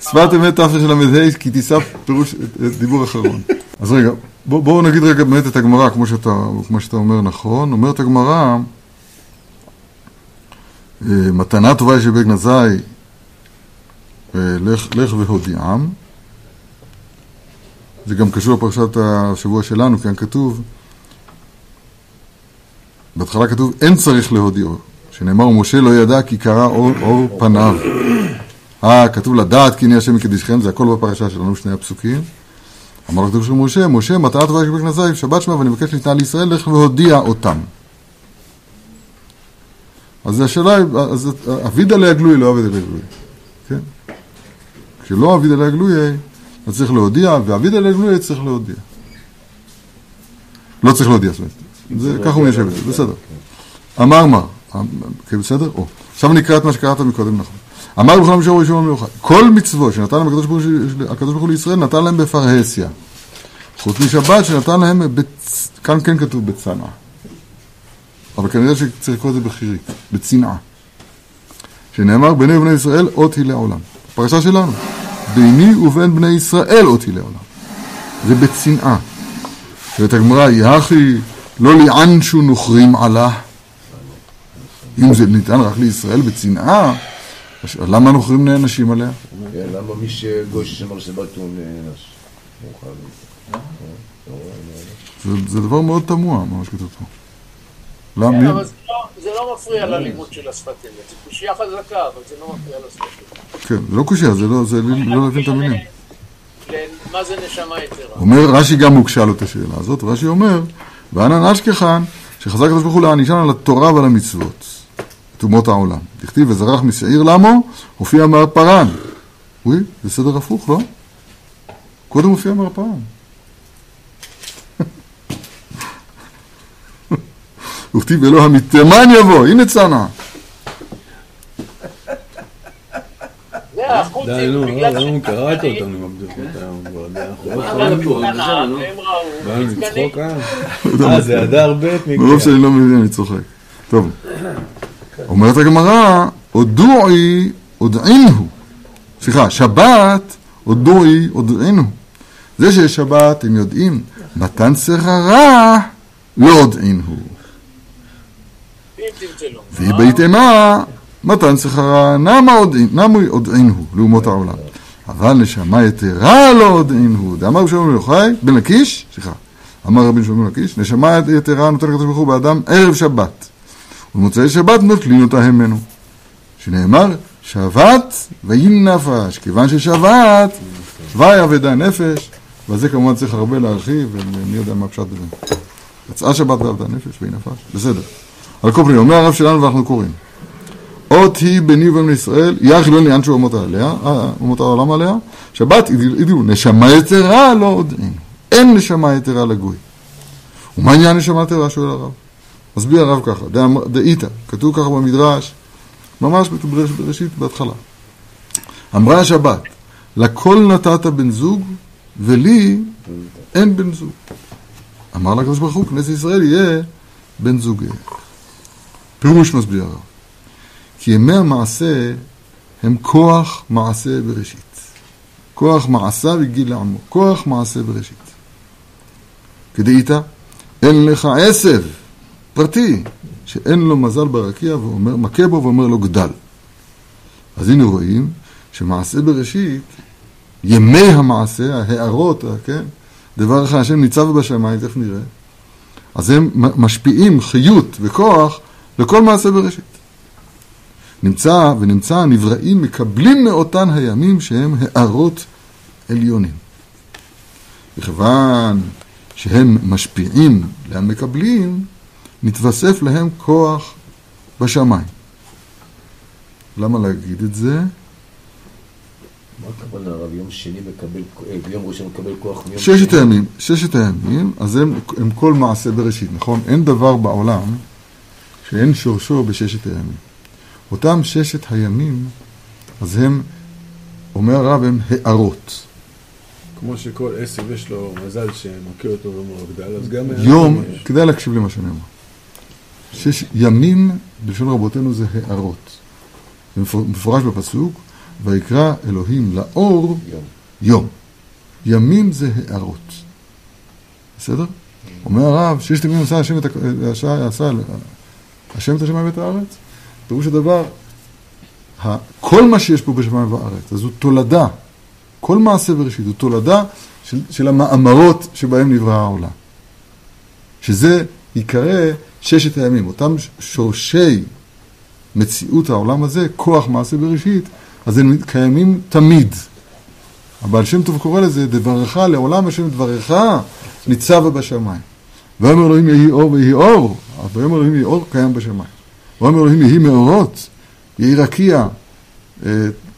שפת אמת תרל"ה, כי תישא פירוש דיבור אחרון. אז רגע, בואו בוא נגיד רגע באמת את הגמרא, כמו שאתה, כמו שאתה אומר נכון. אומרת הגמרא, אה, מתנה טובה יש עזאי, אה, לך, לך והודיעם. זה גם קשור לפרשת השבוע שלנו, כאן כתוב, בהתחלה כתוב אין צריך להודיעו, שנאמר משה לא ידע כי קרא אור, אור פניו. אה, כתוב לדעת כי הנה השם מקדישכם, זה הכל בפרשה שלנו, שני הפסוקים. אמר לו כתוב של משה, משה, מטרה טובה יש בכנסיים, שבת שמע ואני מבקש להתנהל לישראל, לך והודיע אותם. אז השאלה היא, אז אביד עליה גלוי, לא אביד עליה גלוי. כן? כשלא אביד עליה גלוי, אז צריך להודיע, ואביד עליה גלוי צריך להודיע. לא צריך להודיע, זאת אומרת. זה, ככה הוא מיישב את זה, בסדר. אמר מה? כן, בסדר? עכשיו נקרא את מה שקראת מקודם נכון. אמר בכלל משהו ראשון מיוחד, כל מצוות שנתן להם הקדוש ברוך הוא לישראל, נתן להם בפרהסיה. חוץ משבת שנתן להם, בצ... כאן כן כתוב בצנעה. אבל כנראה שצריך לקרוא את זה בחירי, בצנעה. שנאמר, ביני ובני ישראל אות היא לעולם. פרשה שלנו. ביני ובין בני ישראל אות היא לעולם. זה בצנעה. ואת הגמרא, יחי לא ליענשו נוכרים עלה. אם זה ניתן רק לישראל בצנעה, למה נוכרים נענשים עליה? כן, למה מי שגוי ששמר שבת הוא נענש? זה דבר מאוד תמוה, מה שכתוב פה. למה? כן, אבל זה לא מפריע ללימוד של השפת אמת. זה קושייה חזקה, אבל זה לא מפריע לשפת אמת. כן, זה לא קושייה, זה לא, לא להבין את המילים. מה זה נשמה יתרה? אומר, רש"י גם הוגשה לו את השאלה הזאת, רש"י אומר, ואנא נשכחן, שחזק הקדוש ברוך הוא להענישן על התורה ועל המצוות. אומות העולם. דכתיב וזרח משעיר למו, הופיע מר פרן. אוי, זה סדר הפוך, לא? קודם הופיע מר פרן. וכתיב אלוה מתימן יבוא, הנה צנע. די, נו, נו, קראת אותנו בבדיחות היום כבר, אנחנו לא יכולים לצחוק, אה? אה, זה הדר ב' מרוב שאני לא מבין, אני צוחק. טוב. אומרת הגמרא, הודועי הודעינו. סליחה, שבת הודועי הודעינו. זה שיש שבת, הם יודעים, מתן שררה לא הודעינו. והיא בית אימה, מתן שכרה נמה הודעינו לאומות העולם. אבל נשמה יתרה לא הודעינו. דאמר רבי בן יוחאי, בן לקיש, סליחה, אמר רבי בן לקיש, נשמה יתרה נותן לקדוש ברוך הוא באדם ערב שבת. ובמוצאי שבת נוטלין אותה ממנו. שנאמר, שבת ויהי נפש, כיוון ששבת, תוואי אבדה נפש, ועל זה כמובן צריך הרבה להרחיב, ומי יודע מה פשט בזה. יצאה שבת ואבדה נפש ויהי נפש, בסדר. על כל פנים, אומר הרב שלנו ואנחנו קוראים. אות היא ביני ובין ישראל, יח לא לעניין אומות עליה, אה, אומות העולם עליה, שבת ידעו, נשמה יתרה לא עוד אין. אין נשמה יתרה לגוי. ומה עניין נשמה יתרה? שואל הרב. מסביר הרב ככה, דאיתא, כתוב ככה במדרש, ממש בראשית, בהתחלה. אמרה השבת, לכל נתת בן זוג, ולי אין בן זוג. אמר לה הקדוש ברוך הוא, כנסת ישראל יהיה בן זוג. פירוש מסביר הרב. כי ימי המעשה הם כוח מעשה בראשית. כוח מעשה וגיל לעמו. כוח מעשה בראשית. כדאיתא, אין לך עשב. פרטי, שאין לו מזל ברקיע ואומר, מכה בו ואומר לו גדל. אז הנה רואים שמעשה בראשית, ימי המעשה, ההערות, כן? דבר אחד, השם ניצב בשמיים, תכף נראה. אז הם משפיעים חיות וכוח לכל מעשה בראשית. נמצא ונמצא הנבראים מקבלים מאותן הימים שהם הערות עליונים. מכיוון שהם משפיעים למקבלים, מתווסף להם כוח בשמיים. למה להגיד את זה? מה הכוונה הרב? יום שני מקבל, אה, יום ראשון מקבל כוח מיום ששת הימים, ששת הימים, אז הם, הם כל מעשה בראשית, נכון? אין דבר בעולם שאין שורשו בששת הימים. אותם ששת הימים, אז הם, אומר הרב, הם הערות. כמו שכל עשב יש לו מזל שמכה אותו ומרגדל, אז גם... יום, כדאי להקשיב למה שאני אומר. שש ימים, בלשון רבותינו זה הערות. זה מפורש בפסוק, ויקרא אלוהים לאור יום. ימים זה הערות. בסדר? אומר הרב, ששת ימים עשה השם את, עשה, עשה, השם את השמיים ואת הארץ. פירוש הדבר, כל מה שיש פה בשמיים ובארץ, אז הוא תולדה. כל מעשה בראשית הוא תולדה של, של המאמרות שבהם נברא העולם. שזה ייקרא ששת הימים, אותם שורשי מציאות העולם הזה, כוח מעשה בראשית, אז הם קיימים תמיד. הבעל שם טוב קורא לזה, דברך לעולם השם דברך ניצבה בשמיים. ויאמר אלוהים יהי אור ויהי אור, ויאמר אלוהים יהי אור קיים בשמיים. ויאמר אלוהים יהי מאורות, יהי רקיע, אה,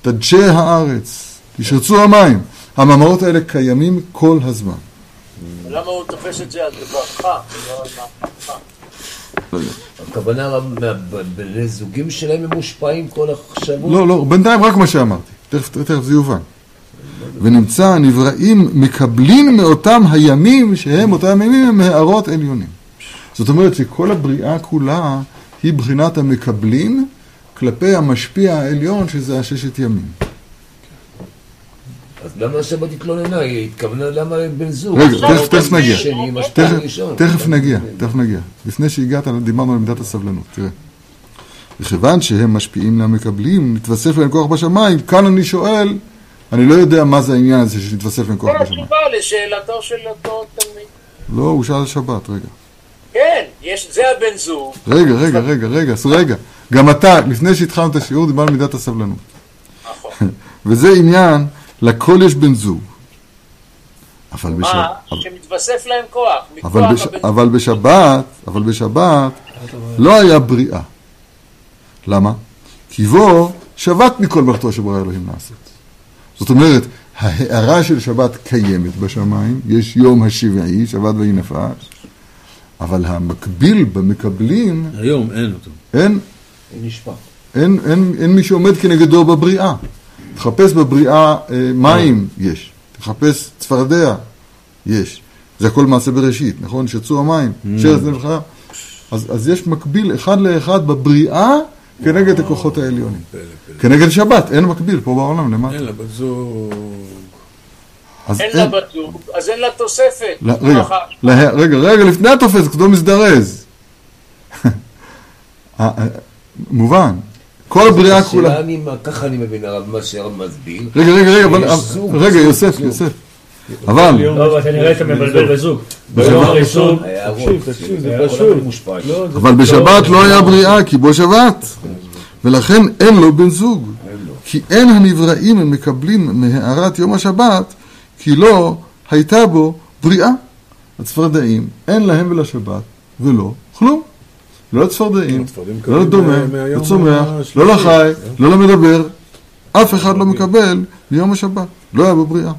תדשי הארץ, ישרצו המים. המאמרות האלה קיימים כל הזמן. למה הוא תופס את זה על דברך? לא הכוונה, בני זוגים שלהם הם מושפעים כל החשבות? לא, לא, בינתיים רק מה שאמרתי, תכף זה יובן. ונמצא הנבראים מקבלים מאותם הימים שהם אותם ימים הם הערות עליונים. זאת אומרת שכל הבריאה כולה היא בחינת המקבלים כלפי המשפיע העליון שזה הששת ימים. אז למה השבת התלוננה? היא התכוונה למה בן זוג? רגע, תכף נגיע. תכף נגיע, תכף נגיע. לפני שהגעת דיברנו על מידת הסבלנות, תראה. וכיוון שהם משפיעים למקבלים, נתווסף להם כוח בשמיים, כאן אני שואל, אני לא יודע מה זה העניין הזה שנתווסף להם כוח בשמיים. זה התשובה לשאלתו של אותו תלמיד. לא, הוא שאל שבת, רגע. כן, יש, זה הבן זוג. רגע, רגע, רגע, רגע, רגע. גם אתה, לפני שהתחלנו את השיעור, דיברנו על מידת הסבלנות. נכון. וזה עניין, לכל יש בן זוג. אבל בשבת... מה? שמתווסף להם כוח. אבל, בש... אבל בשבת, אבל בשבת לא היה בריאה. למה? כי בו שבת מכל מלאכתו שברא אלוהים לעשות. זאת אומרת, ההערה של שבת קיימת בשמיים, יש יום השבעי, שבת ויהי נפש, אבל המקביל במקבלים... היום אין אותו. אין. אין נשפע. אין, אין, אין מי שעומד כנגדו בבריאה. תחפש בבריאה אה, מים, יש. תחפש צפרדע, יש. זה הכל מעשה בראשית, נכון? שיצאו המים, mm. שרץ נבחרה. אז, אז יש מקביל אחד לאחד בבריאה כנגד הכוחות העליונים. כנגד שבת, אין מקביל פה בעולם למטה. אין לה בת זוג. אין לה בת זוג, אז אין לה תוספת. רגע, רגע, רגע, לפני התופס, כתוב מזדרז. אה, אה, מובן. כל הבריאה כולה. ככה אני מבין הרב, מה שהרב מסביר. רגע, רגע, רגע, רגע, יוסף, יוסף. אבל... לא, אבל כנראה אתה מבלבל בזוג. ביום הראשון... אבל בשבת לא היה בריאה, כי בו שבת. ולכן אין לו בן זוג. כי אין הנבראים מקבלים מהארת יום השבת, כי לא הייתה בו בריאה. הצפרדעים, אין להם ולשבת ולא כלום. לא לצפרדעים, לא לדומה, לא צומח, לא לחי, לא למדבר. אף אחד לא מקבל מיום השבת. לא היה בבריאה.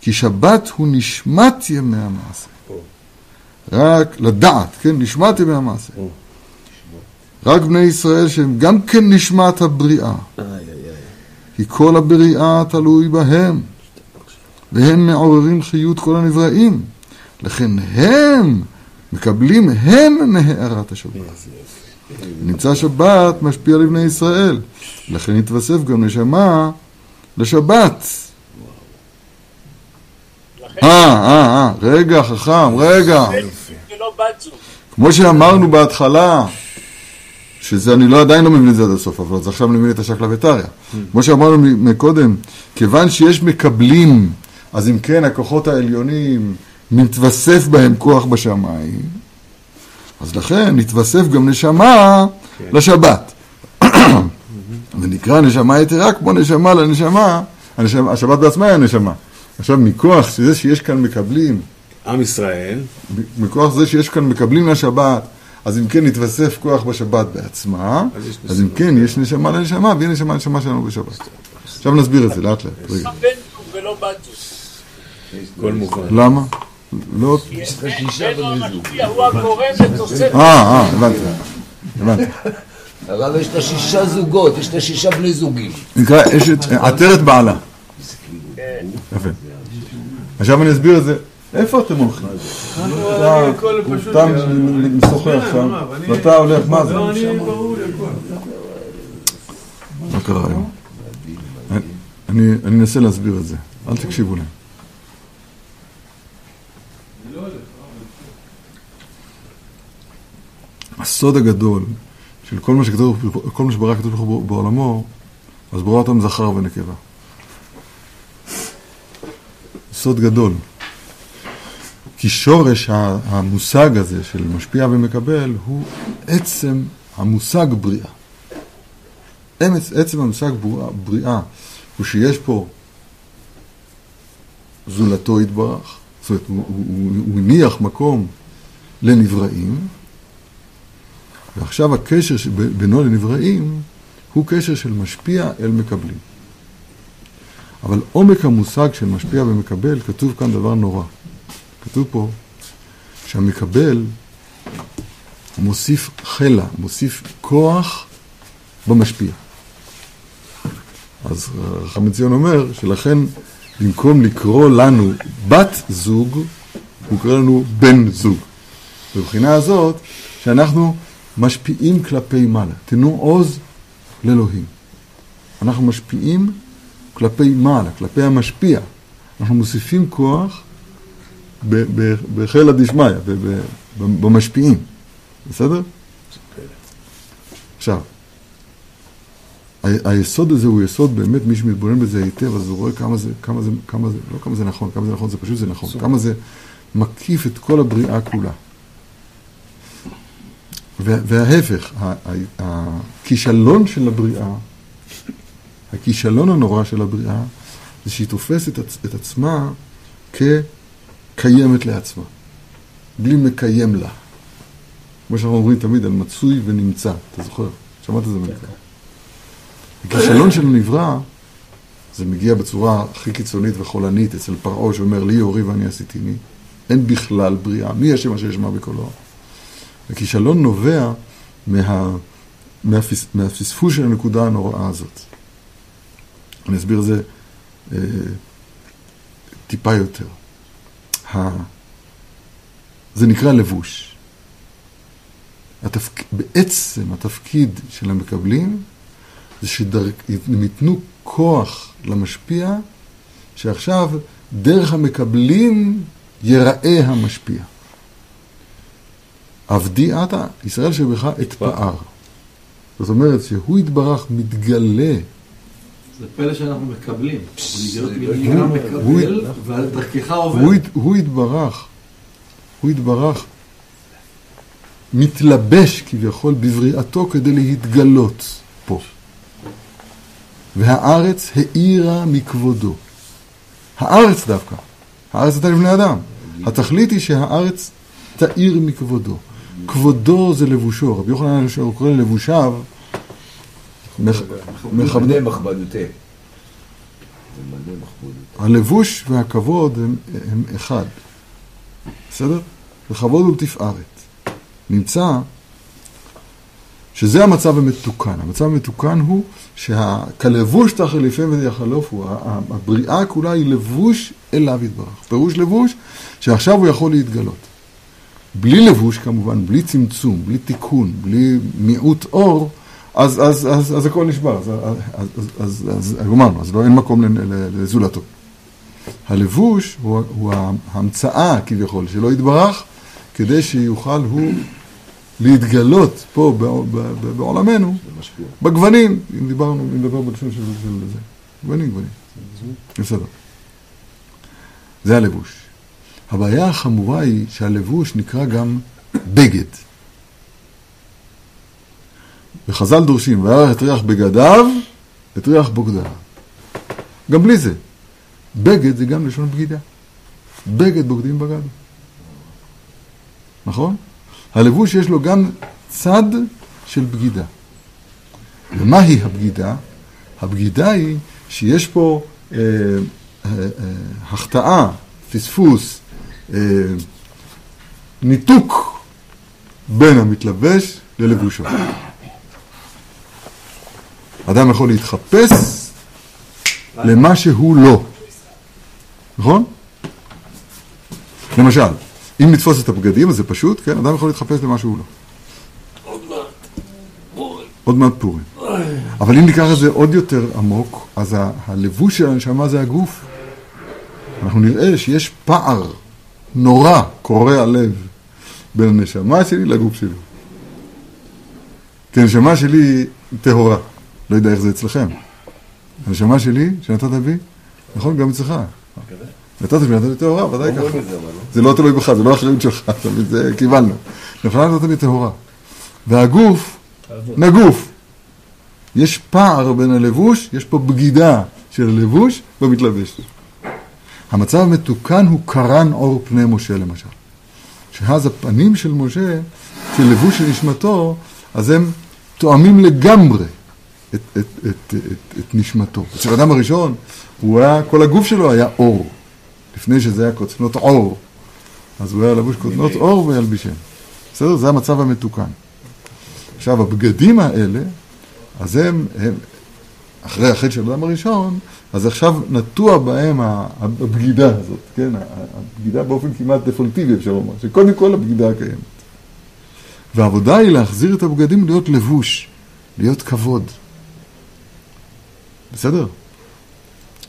כי שבת הוא נשמת ימי המעשה. רק לדעת, כן, נשמת ימי המעשה. רק בני ישראל שהם גם כן נשמת הבריאה. כי כל הבריאה תלוי בהם, והם מעוררים חיות כל הנבראים. לכן הם מקבלים הם מהארת השבת. נמצא שבת משפיע לבני ישראל, לכן התווסף גם נשמה לשבת. אה, אה, אה, רגע, חכם, רגע. כמו שאמרנו בהתחלה, שזה אני לא עדיין לא מבין את זה עד הסוף, אבל אז עכשיו אני מבין את השקלא וטריא. כמו שאמרנו מקודם, כיוון שיש מקבלים, אז אם כן הכוחות העליונים מתווסף בהם כוח בשמיים, אז לכן נתווסף גם נשמה כן. לשבת. ונקרא נשמה יתרה כמו נשמה לנשמה, הנשמה, השבת בעצמה היא הנשמה. עכשיו, מכוח זה שיש כאן מקבלים, עם ישראל, מכוח זה שיש כאן מקבלים לשבת, אז אם כן נתווסף כוח בשבת בעצמה, אז, אז אם כן יש נשמה לנשמה, ויהיה נשמה לנשמה שלנו בשבת. עכשיו נסביר את זה לאט לאט. למה? לא... אה, אה, הבנתי. הבנתי. הרב יש לה שישה זוגות, יש לה שישה בני זוגים. נקרא אשת, עטרת בעלה. יפה. עכשיו אני אסביר את זה. איפה אתם הולכים? אתה משוחח שם, ואתה הולך, מה זה? מה קרה היום? אני, אני אנסה להסביר את זה, אל תקשיבו להם. הסוד הגדול של כל מה שכתוב, כל מה שברא כתוב בעולמו, אז ברא אותם זכר ונקבה. סוד גדול. כי שורש המושג הזה של משפיע ומקבל הוא עצם המושג בריאה. עצם המושג בריאה הוא שיש פה זולתו יתברך, זאת אומרת, הוא, הוא, הוא הניח מקום לנבראים, ועכשיו הקשר בינו לנבראים הוא קשר של משפיע אל מקבלים. אבל עומק המושג של משפיע ומקבל, כתוב כאן דבר נורא. כתוב פה שהמקבל מוסיף חלה, מוסיף כוח במשפיע. אז רחמי ציון אומר שלכן במקום לקרוא לנו בת זוג, הוא קורא לנו בן זוג. מבחינה הזאת שאנחנו משפיעים כלפי מעלה. תנו עוז לאלוהים. אנחנו משפיעים כלפי מעלה, כלפי המשפיע. אנחנו מוסיפים כוח בחלא דשמיא, במשפיעים. בסדר? עכשיו, היסוד הזה הוא יסוד באמת, מי שמתבונן בזה היטב, אז הוא רואה כמה זה, כמה זה, כמה זה, לא כמה זה נכון, כמה זה נכון, זה פשוט זה נכון, כמה זה מקיף את כל הבריאה כולה. וההפך, הכישלון של הבריאה, הכישלון הנורא של הבריאה, זה שהיא תופסת את עצמה כקיימת לעצמה, בלי מקיים לה. כמו שאנחנו אומרים תמיד, על מצוי ונמצא, אתה זוכר? שמעת את זה מלכה. הכישלון של הנברא, זה מגיע בצורה הכי קיצונית וחולנית אצל פרעה שאומר לי יורי ואני עשיתיני. אין בכלל בריאה, מי השם אשר ישמע בקולו? הכישלון נובע מה, מהפס, מהפספוס של הנקודה הנוראה הזאת. אני אסביר את זה אה, טיפה יותר. ה, זה נקרא לבוש. התפק... בעצם התפקיד של המקבלים זה שהם ייתנו כוח למשפיע, שעכשיו דרך המקבלים ייראה המשפיע. עבדי עתה, ישראל שבך אתפאר. זאת אומרת שהוא יתברך, מתגלה. זה פלא שאנחנו מקבלים. מקבל, ועל דרכך עובר. הוא יתברך, הוא יתברך, מתלבש כביכול בבריאתו כדי להתגלות פה. והארץ האירה מכבודו. הארץ דווקא, הארץ הייתה לבני אדם. התכלית היא שהארץ תאיר מכבודו. כבודו זה לבושו, רבי יוחנן הוא קורא ללבושיו מכבדי מכבדותי. הלבוש והכבוד הם, הם אחד, בסדר? וכבוד הוא לתפארת. נמצא שזה המצב המתוקן. המצב המתוקן הוא שכלבוש תחליפים ויחלופו, הבריאה כולה היא לבוש אליו יתברך. פירוש לבוש שעכשיו הוא יכול להתגלות. בלי לבוש כמובן, בלי צמצום, בלי תיקון, בלי מיעוט אור, אז, אז, אז, אז הכל נשבר, אז, אז, אז, אז גמרנו, אז לא אין מקום לזולתו. הלבוש הוא, הוא ההמצאה כביכול שלא יתברך, כדי שיוכל הוא להתגלות פה בעולמנו, בגוונים, אם דיברנו, אם נדבר בלשון של זה, גוונים, גוונים, בסדר. זה הלבוש. הבעיה החמורה היא שהלבוש נקרא גם בגד. וחז"ל דורשים, וירח את ריח בגדיו, את ריח בוגדיו. גם בלי זה. בגד זה גם לשון בגידה. בגד בוגדים בגד. נכון? הלבוש יש לו גם צד של בגידה. ומהי הבגידה? הבגידה היא שיש פה אה, אה, אה, החטאה, פספוס, ניתוק בין המתלבש ללבושו. אדם יכול להתחפש למה שהוא לא, נכון? למשל, אם נתפוס את הבגדים, אז זה פשוט, כן? אדם יכול להתחפש למה שהוא לא. עוד מעט פורים. עוד מעט פורים. אבל אם ניקח את זה עוד יותר עמוק, אז הלבוש של הנשמה זה הגוף. אנחנו נראה שיש פער נורא, קורע לב, בין הנשמה שלי לגוף שלי. כי הנשמה שלי טהורה. לא יודע איך זה אצלכם. הנשמה שלי, שנתת בי, נכון, גם אצלך. נתת בי, נתת לי טהורה, ודאי ככה. זה, אבל לא. זה לא תלוי בך, זה לא אחריות שלך? זה קיבלנו. נכונה נתת לי טהורה. והגוף, נגוף. יש פער בין הלבוש, יש פה בגידה של הלבוש במתלבש. המצב המתוקן הוא קרן אור פני משה למשל. שאז הפנים של משה, של לבוש של נשמתו, אז הם תואמים לגמרי את, את, את, את, את נשמתו. אצל האדם הראשון, הוא היה, כל הגוף שלו היה אור. לפני שזה היה קוצנות עור. אז הוא היה לבוש קוטנות עור וילבישם. בסדר? זה המצב המתוקן. עכשיו, הבגדים האלה, אז הם, הם אחרי החטא של האדם הראשון, אז עכשיו נטוע בהם הבגידה הזאת, כן? הבגידה באופן כמעט דפולטיבי, אפשר לומר, שקודם כל הבגידה הקיימת. והעבודה היא להחזיר את הבגדים להיות לבוש, להיות כבוד. בסדר?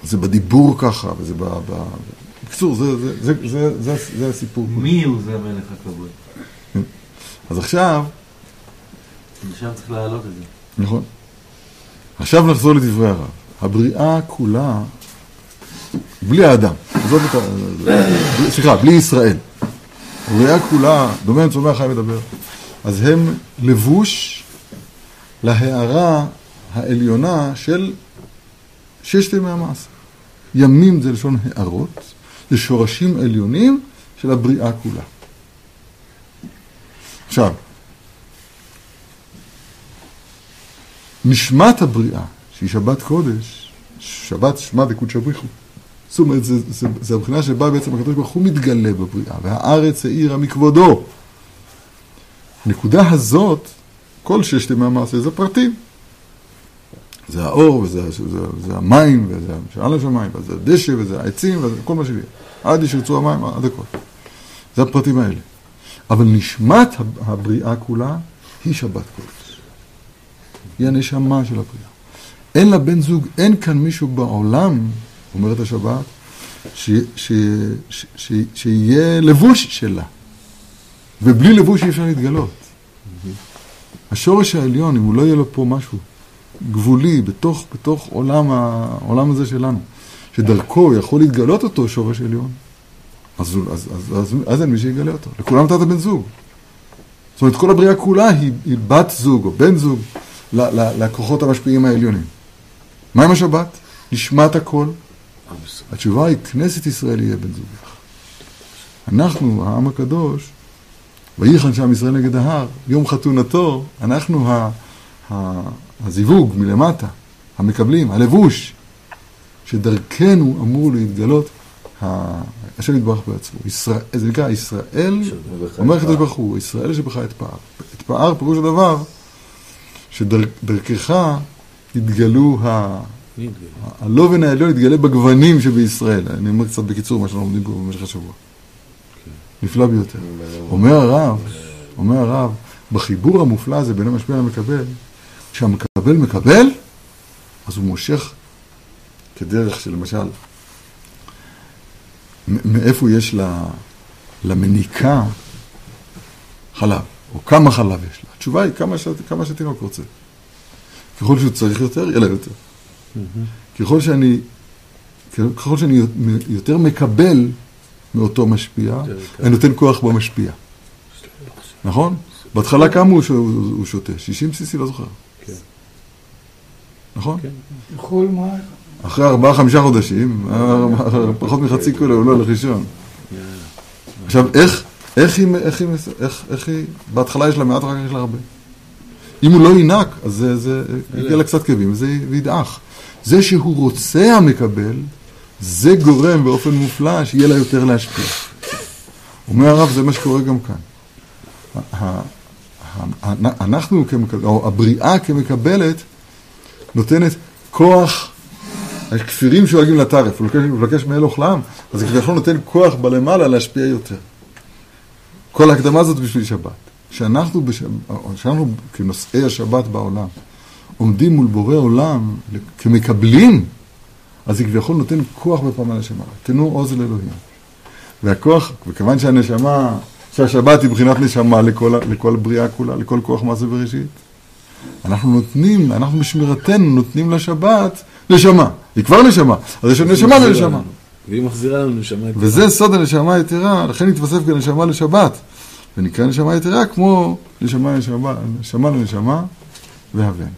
זה בדיבור ככה, וזה ב... ב... בקיצור, זה, זה, זה, זה, זה, זה הסיפור. מי הוא זה המלך הכבוד? אז עכשיו, עכשיו צריך להעלות את זה. נכון. עכשיו נחזור לדברי הרב. הבריאה כולה, בלי האדם, עזוב את ה... סליחה, בלי ישראל. הבריאה כולה, דומה לצומח חי מדבר, אז הם לבוש להערה העליונה של ששת ימי המעשה. ימים זה לשון הערות, זה שורשים עליונים של הבריאה כולה. עכשיו, נשמת הבריאה, שהיא שבת קודש, שבת שמע דקודש בריחו. זאת אומרת, זה הבחינה שבה בעצם הקדוש ברוך הוא מתגלה בבריאה, והארץ האירה מכבודו. הנקודה הזאת, כל ששת ימי המעשה זה פרטים. זה האור, וזה זה, זה, זה המים, וזה שעל השמיים, וזה הדשא, וזה העצים, וזה כל מה שיהיה. עד ישרצו המים, עד הכל. זה הפרטים האלה. אבל נשמת הבריאה כולה היא שבת קודש. היא הנשמה של הבריאה. אין בן זוג, אין כאן מישהו בעולם, אומרת השבת, שיהיה לבוש שלה. ובלי לבוש אי אפשר להתגלות. השורש העליון, אם הוא לא יהיה לו פה משהו גבולי, בתוך, בתוך עולם, העולם הזה שלנו, שדרכו יכול להתגלות אותו שורש עליון, אז, אז, אז, אז, אז אין מי שיגלה אותו. לכולם נתת בן זוג. זאת אומרת, כל הבריאה כולה היא, היא בת זוג או בן זוג לכוחות המשפיעים העליונים. מה עם השבת? נשמת הכל? התשובה היא, כנסת ישראל יהיה בן זוגך. אנחנו, העם הקדוש, ויחן שם ישראל נגד ההר, יום חתונתו, אנחנו ה, ה, הזיווג מלמטה, המקבלים, הלבוש, שדרכנו אמור להתגלות השם יתברך בעצמו. ישראל, זה נקרא ישראל, אומר הקדוש ברוך הוא, ישראל שבך אתפאר. אתפאר פירוש הדבר שדרכך יתגלו ה... הלובן העליון יתגלה בגוונים שבישראל. אני אומר קצת בקיצור מה שאנחנו לומדים פה במשך השבוע. נפלא ביותר. אומר הרב, אומר הרב, בחיבור המופלא הזה בין המשפיע למקבל, כשהמקבל מקבל, אז הוא מושך כדרך שלמשל, מאיפה יש למניקה חלב, או כמה חלב יש לה. התשובה היא כמה, ש... כמה שתינוק רוצה. ככל שהוא צריך יותר, יהיה לה יותר. ככל שאני, ככל שאני יותר מקבל מאותו משפיע, אני נותן כוח במשפיע. נכון? בהתחלה כמה הוא ש- הוא שותה? 60 cc, לא זוכר. נכון? יכול מה? אחרי ארבעה, חמישה חודשים, אה, פחות מחצי קילו, הוא לא הולך לישון. עכשיו, איך, איך היא, איך היא, איך, איך היא, בהתחלה יש לה מעט, אחר כך יש לה הרבה. אם הוא לא ינק, אז זה, זה, יגיע לה קצת כאבים, וזה וידעך. זה שהוא רוצה המקבל, זה גורם באופן מופלא שיהיה לה יותר להשפיע. אומר הרב, זה מה שקורה גם כאן. אנחנו כמקבל, או הבריאה כמקבלת, נותנת כוח הכפירים שואגים לטרף, הוא מבקש מאל אוכלם, אז זה כביכול נותן כוח בלמעלה להשפיע יותר. כל ההקדמה הזאת בשביל שבת. שאנחנו, בש... שאנחנו כנושאי השבת בעולם, עומדים מול בורא עולם כמקבלים, אז זה כביכול נותן כוח בפעם הנשמה. תנו עוז לאלוהים. והכוח, וכיוון שהנשמה, שהשבת היא מבחינת נשמה לכל, לכל בריאה כולה, לכל כוח מעשה בראשית, אנחנו נותנים, אנחנו בשמירתנו נותנים לשבת נשמה. היא כבר נשמה, אז יש נשמה ונשמה. והיא מחזירה לנו נשמה יתרה. וזה סוד הנשמה היתרה, לכן התווסף גם נשמה לשבת. ונקרא נשמה יתרה כמו נשמה לנשמה, נשמה לנשמה והבן.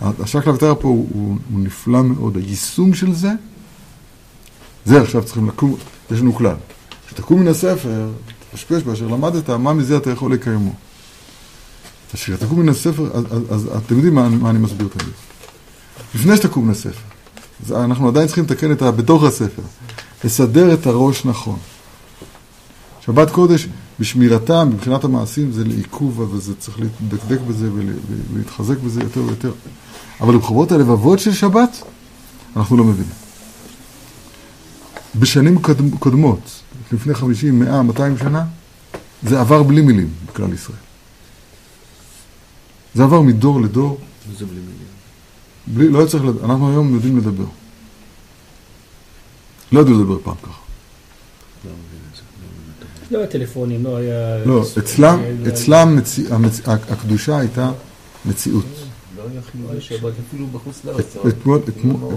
השקלא ותרא פה הוא, הוא, הוא נפלא מאוד. היישום של זה, זה עכשיו צריכים לקום, יש לנו כלל. כשתקום מן הספר, תפשפש באשר למדת, מה מזה אתה יכול לקיימו. כשתקום מן הספר, אז, אז, אז אתם יודעים מה, מה אני מסביר תמיד. לפני שתקום מן הספר, אנחנו עדיין צריכים לתקן את ה... בתוך הספר, לסדר את הראש נכון. שבת קודש, בשמירתה, מבחינת המעשים, זה לעיכוב, וזה צריך להתדקדק בזה ולהתחזק בזה יותר ויותר. אבל בחובות הלבבות של שבת, אנחנו לא מבינים. בשנים קודמות, לפני 50, 100, 200 שנה, זה עבר בלי מילים בכלל ישראל. זה עבר מדור לדור. זה בלי מילים? בלי, לא היה צריך, אנחנו היום יודעים לדבר. לא ידעו לדבר פעם ככה. לא היה טלפונים, לא היה... לא, אצלם, אצלם הקדושה הייתה מציאות. לא היה חילולי שבת אפילו בחוץ לארץ.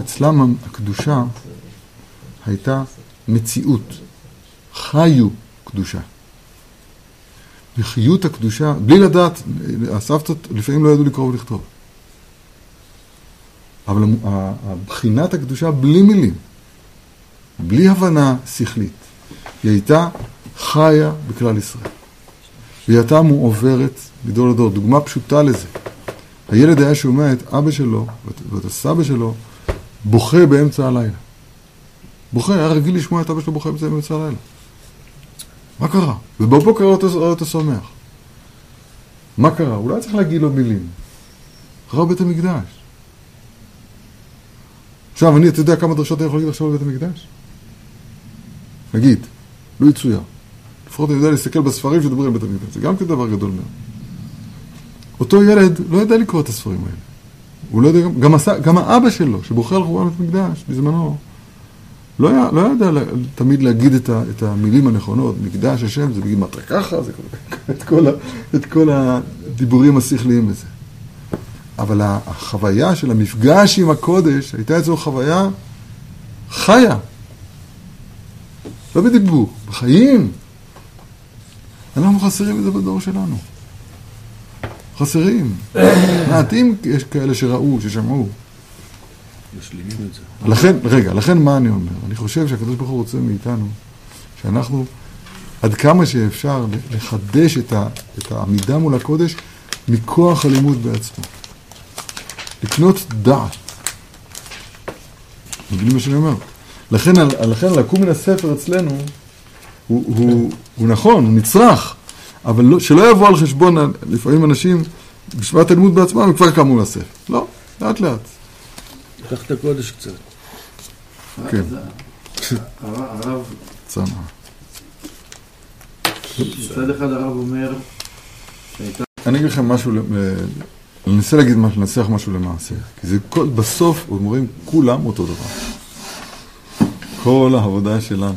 אצלם הקדושה הייתה מציאות. חיו קדושה. וחיות הקדושה, בלי לדעת, הסבתות לפעמים לא ידעו לקרוא ולכתוב. אבל בחינת הקדושה בלי מילים, בלי הבנה שכלית, היא הייתה חיה בכלל ישראל. והיא הייתה מועברת מדור לדור. דוגמה פשוטה לזה. הילד היה שומע את אבא שלו ואת הסבא שלו בוכה באמצע הלילה. בוכה, היה רגיל לשמוע את אבא שלו בוכה באמצע הלילה. מה קרה? ובבוקר ראו אותו שמח. מה קרה? הוא לא צריך להגיד לו מילים. ראו בית המקדש. עכשיו, אני, אתה יודע כמה דרשות אני יכול להגיד עכשיו על בית המקדש? נגיד, לא יצויר. לפחות אני יודע להסתכל בספרים שדברים בית המקדש, זה גם כן דבר גדול מאוד. אותו ילד לא ידע לקרוא את הספרים האלה. הוא לא יודע, גם, גם, עשה, גם האבא שלו, שבוחר על חורבן המקדש בזמנו, לא, היה, לא ידע לה, תמיד להגיד את, ה, את המילים הנכונות, מקדש השם, זה בגיל מטרה ככה, זה את כל, את כל הדיבורים השכליים בזה. אבל החוויה של המפגש עם הקודש הייתה אצלו חוויה חיה. לא בדיבור, בחיים. אנחנו חסרים את זה בדור שלנו. חסרים. מעטים יש כאלה שראו, ששמעו. משלימים את זה. לכן, רגע, לכן מה אני אומר? אני חושב שהקדוש ברוך הוא רוצה מאיתנו שאנחנו עד כמה שאפשר לחדש את, ה, את העמידה מול הקודש מכוח הלימוד בעצמו. לקנות דעת. מבינים מה שאני אומר? לכן, לכן לקום מן הספר אצלנו הוא, הוא, הוא נכון, הוא נצרך, אבל לא, שלא יבוא על חשבון לפעמים אנשים בשבעת הלימוד בעצמם, הם כבר קמו לספר. לא, לאט לאט. קח את הקודש קצת. כן. הרב... צמא. מצד אחד הרב אומר אני אגיד לכם משהו, אני אנסה להגיד משהו, לנסח משהו למעשה. כי זה כל, בסוף אומרים כולם אותו דבר. כל העבודה שלנו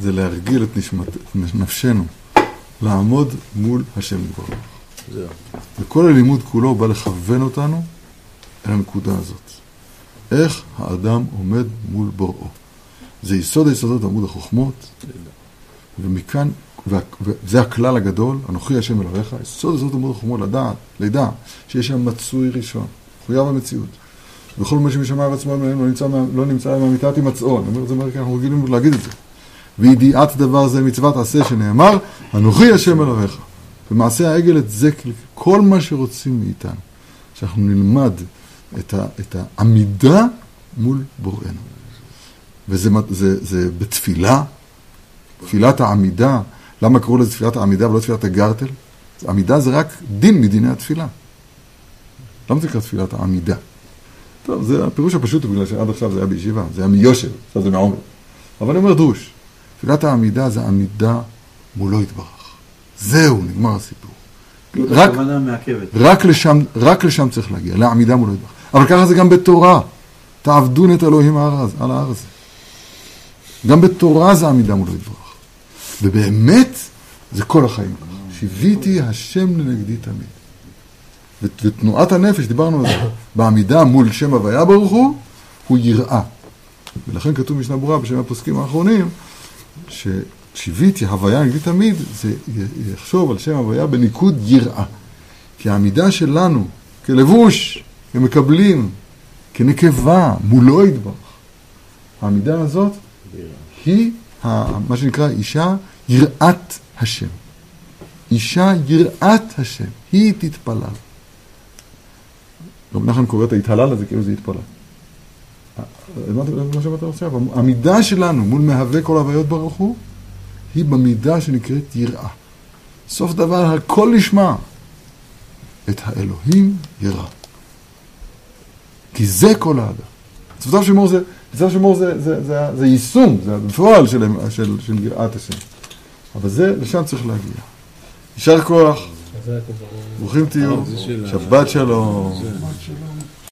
זה להרגיל את נשמת, נפשנו, לעמוד מול השם יתברך. זהו. וכל הלימוד כולו בא לכוון אותנו אל הנקודה הזאת. איך האדם עומד מול בוראו. זה יסוד היסודות עמוד החוכמות, ומכאן, וזה הכלל הגדול, אנוכי השם אלוהיך, יסוד יסודות עמוד החוכמות, לדעת, לידע, שיש שם מצוי ראשון, מחויב המציאות. וכל מה שמשמע עצמו לא נמצא, לא נמצא מהמיטת הימצאו, אני אומר את זה כי אנחנו רגילים להגיד את זה. וידיעת דבר זה מצוות עשה שנאמר, אנוכי השם אלוהיך. במעשה העגל את זה, כל מה שרוצים מאיתנו, שאנחנו נלמד את, ה, את העמידה מול בוראנו. וזה זה, זה בתפילה, תפילת העמידה, למה קראו לזה תפילת העמידה ולא תפילת הגרטל? עמידה זה רק דין מדיני התפילה. למה זה נקרא תפילת העמידה? טוב, זה הפירוש הפשוט, בגלל שעד עכשיו זה היה בישיבה, זה היה מיושר, עכשיו זה מעומר. אבל אני אומר דרוש, תפילת העמידה זה עמידה מולו יתברך. זהו, נגמר הסיפור. רק, הכוונה מעכבת. רק, לשם, רק לשם צריך להגיע, לעמידה מול יתברך. אבל ככה זה גם בתורה. תעבדון את אלוהים הארץ, על ההר הזה. גם בתורה זה עמידה מול יתברך. ובאמת, זה כל החיים. שיוויתי השם לנגדי תמיד. ות- ותנועת הנפש, דיברנו על זה, בעמידה מול שם הוויה ברוך הוא, הוא יראה. ולכן כתוב משנה ברורה בשם הפוסקים האחרונים, ששיוויתי הוויה נגדי תמיד, זה יחשוב על שם הוויה בניקוד יראה. כי העמידה שלנו כלבוש, כמקבלים, כנקבה, מולו יתברך. העמידה הזאת היא מה שנקרא אישה יראת השם. אישה יראת השם, היא תתפלל. רב נחמן קורא את ההתהלל הזה כאילו זה התפלל. הבנת מה שאמרת עכשיו? המידה שלנו מול מהווה כל הוויות ברוך הוא, היא במידה שנקראת יראה. סוף דבר הכל נשמע. את האלוהים ירא. כי זה כל האדם. מצוותיו של מור זה, מצוותיו של מור זה, זה, זה, זה יישום, זה בפועל של, של, של יראת השם. אבל זה, לשם צריך להגיע. יישר כוח. ברוכים תהיו, שבת שלום.